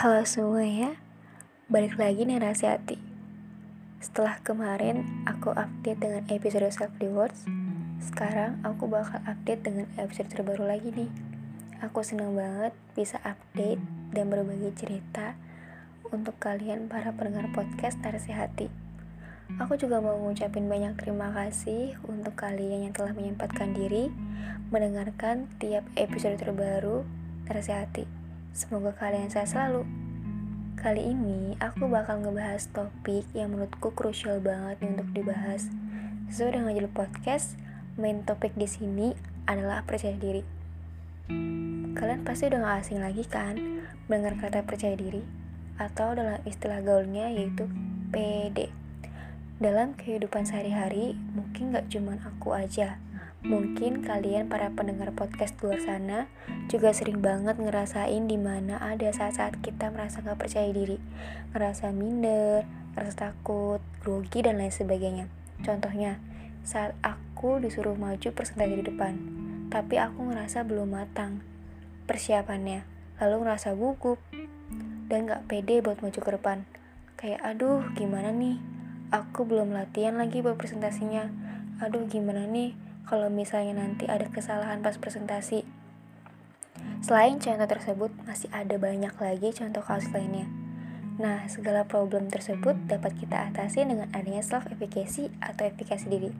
Halo semua ya, balik lagi nih Rasi Hati Setelah kemarin aku update dengan episode self rewards Sekarang aku bakal update dengan episode terbaru lagi nih. Aku senang banget bisa update dan berbagi cerita Untuk kalian para pendengar podcast Rasi Hati. Aku juga mau ngucapin banyak terima kasih untuk kalian yang telah menyempatkan diri mendengarkan tiap episode terbaru Rasi Hati. Semoga kalian sehat selalu. Kali ini aku bakal ngebahas topik yang menurutku krusial banget nih untuk dibahas. Sesuai dengan judul podcast, main topik di sini adalah percaya diri. Kalian pasti udah gak asing lagi kan mendengar kata percaya diri atau dalam istilah gaulnya yaitu PD. Dalam kehidupan sehari-hari, mungkin gak cuman aku aja, Mungkin kalian para pendengar podcast luar sana juga sering banget ngerasain di mana ada saat-saat kita merasa gak percaya diri, ngerasa minder, ngerasa takut, grogi, dan lain sebagainya. Contohnya, saat aku disuruh maju presentasi di depan, tapi aku ngerasa belum matang persiapannya, lalu ngerasa gugup dan gak pede buat maju ke depan. Kayak aduh gimana nih, aku belum latihan lagi buat presentasinya. Aduh gimana nih, kalau misalnya nanti ada kesalahan pas presentasi. Selain contoh tersebut, masih ada banyak lagi contoh kasus lainnya. Nah, segala problem tersebut dapat kita atasi dengan adanya self-efficacy atau efikasi diri.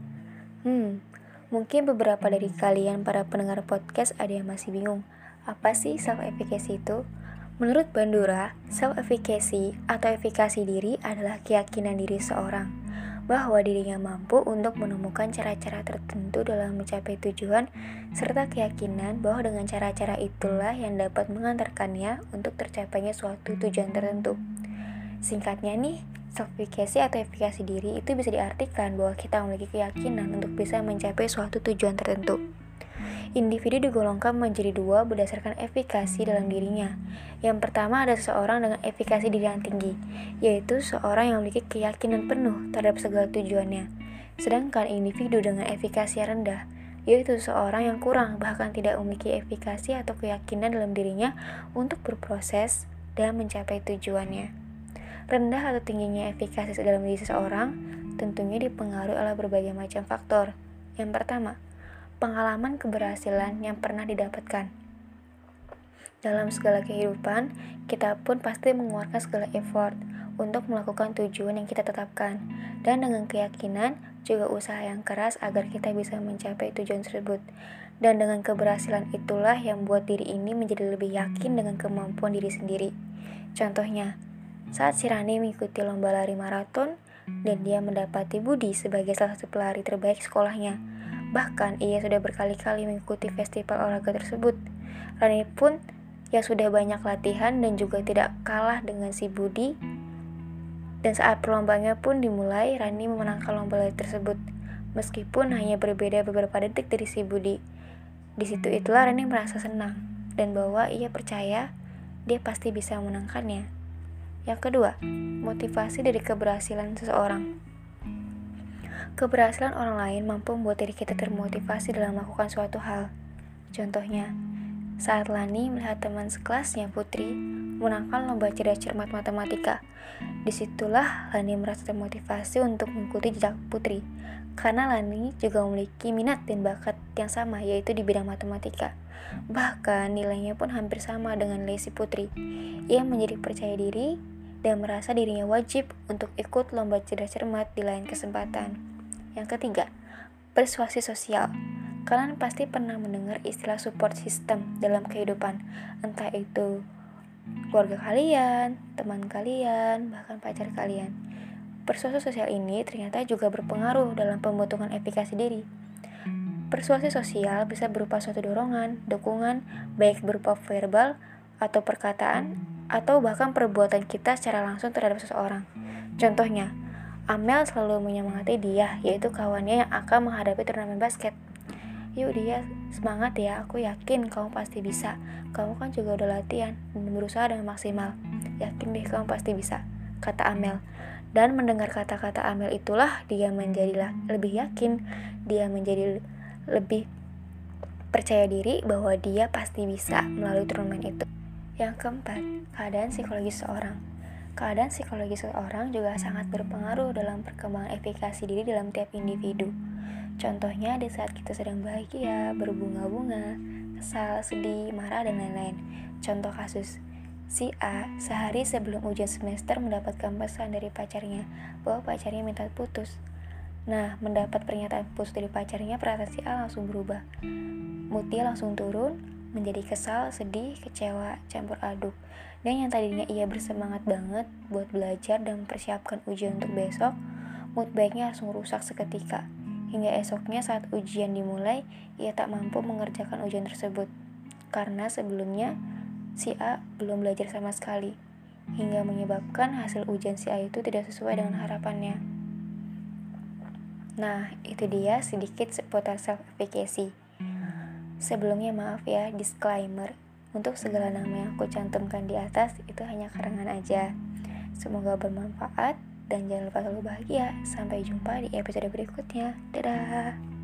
Hmm, mungkin beberapa dari kalian para pendengar podcast ada yang masih bingung. Apa sih self-efficacy itu? Menurut Bandura, self-efficacy atau efikasi diri adalah keyakinan diri seorang bahwa dirinya mampu untuk menemukan cara-cara tertentu dalam mencapai tujuan, serta keyakinan bahwa dengan cara-cara itulah yang dapat mengantarkannya untuk tercapainya suatu tujuan tertentu. Singkatnya nih, self-efficacy atau efikasi diri itu bisa diartikan bahwa kita memiliki keyakinan untuk bisa mencapai suatu tujuan tertentu. Individu digolongkan menjadi dua berdasarkan efikasi dalam dirinya. Yang pertama ada seseorang dengan efikasi diri yang tinggi, yaitu seorang yang memiliki keyakinan penuh terhadap segala tujuannya. Sedangkan individu dengan efikasi rendah, yaitu seorang yang kurang bahkan tidak memiliki efikasi atau keyakinan dalam dirinya untuk berproses dan mencapai tujuannya. Rendah atau tingginya efikasi dalam diri seseorang tentunya dipengaruhi oleh berbagai macam faktor. Yang pertama, pengalaman keberhasilan yang pernah didapatkan. Dalam segala kehidupan, kita pun pasti mengeluarkan segala effort untuk melakukan tujuan yang kita tetapkan, dan dengan keyakinan juga usaha yang keras agar kita bisa mencapai tujuan tersebut. Dan dengan keberhasilan itulah yang membuat diri ini menjadi lebih yakin dengan kemampuan diri sendiri. Contohnya, saat si Rani mengikuti lomba lari maraton dan dia mendapati Budi sebagai salah satu pelari terbaik sekolahnya Bahkan ia sudah berkali-kali mengikuti festival olahraga tersebut. Rani pun yang sudah banyak latihan dan juga tidak kalah dengan si Budi. Dan saat perlombanya pun dimulai, Rani memenangkan lomba lari tersebut. Meskipun hanya berbeda beberapa detik dari si Budi. Di situ itulah Rani merasa senang dan bahwa ia percaya dia pasti bisa menangkannya. Yang kedua, motivasi dari keberhasilan seseorang. Keberhasilan orang lain mampu membuat diri kita termotivasi dalam melakukan suatu hal. Contohnya, saat Lani melihat teman sekelasnya Putri menangkan lomba cerdas cermat matematika. Di situlah Lani merasa termotivasi untuk mengikuti jejak Putri, karena Lani juga memiliki minat dan bakat yang sama yaitu di bidang matematika. Bahkan nilainya pun hampir sama dengan Lesi Putri. Ia menjadi percaya diri dan merasa dirinya wajib untuk ikut lomba cerdas cermat di lain kesempatan. Yang ketiga, persuasi sosial. Kalian pasti pernah mendengar istilah support system dalam kehidupan, entah itu keluarga kalian, teman kalian, bahkan pacar kalian. Persuasi sosial ini ternyata juga berpengaruh dalam pembentukan efikasi diri. Persuasi sosial bisa berupa suatu dorongan, dukungan, baik berupa verbal atau perkataan, atau bahkan perbuatan kita secara langsung terhadap seseorang. Contohnya, Amel selalu menyemangati dia, yaitu kawannya yang akan menghadapi turnamen basket. Yuk dia, semangat ya, aku yakin kamu pasti bisa. Kamu kan juga udah latihan berusaha dengan maksimal. Yakin deh kamu pasti bisa, kata Amel. Dan mendengar kata-kata Amel itulah dia menjadi lebih yakin, dia menjadi lebih percaya diri bahwa dia pasti bisa melalui turnamen itu. Yang keempat, keadaan psikologis seorang. Keadaan psikologis seorang juga sangat berpengaruh dalam perkembangan efikasi diri dalam tiap individu. Contohnya di saat kita sedang bahagia, berbunga-bunga, kesal, sedih, marah, dan lain-lain. Contoh kasus, Si A sehari sebelum ujian semester mendapatkan pesan dari pacarnya bahwa pacarnya minta putus. Nah, mendapat pernyataan putus dari pacarnya, perasaan si A langsung berubah. Dia langsung turun, menjadi kesal, sedih, kecewa, campur aduk. Dan yang tadinya ia bersemangat banget buat belajar dan mempersiapkan ujian untuk besok, mood baiknya langsung rusak seketika. Hingga esoknya saat ujian dimulai, ia tak mampu mengerjakan ujian tersebut. Karena sebelumnya si A belum belajar sama sekali, hingga menyebabkan hasil ujian si A itu tidak sesuai dengan harapannya. Nah, itu dia sedikit seputar self-efficacy. Sebelumnya maaf ya, disclaimer. Untuk segala nama yang aku cantumkan di atas itu hanya karangan aja. Semoga bermanfaat dan jangan lupa selalu bahagia. Sampai jumpa di episode berikutnya. Dadah.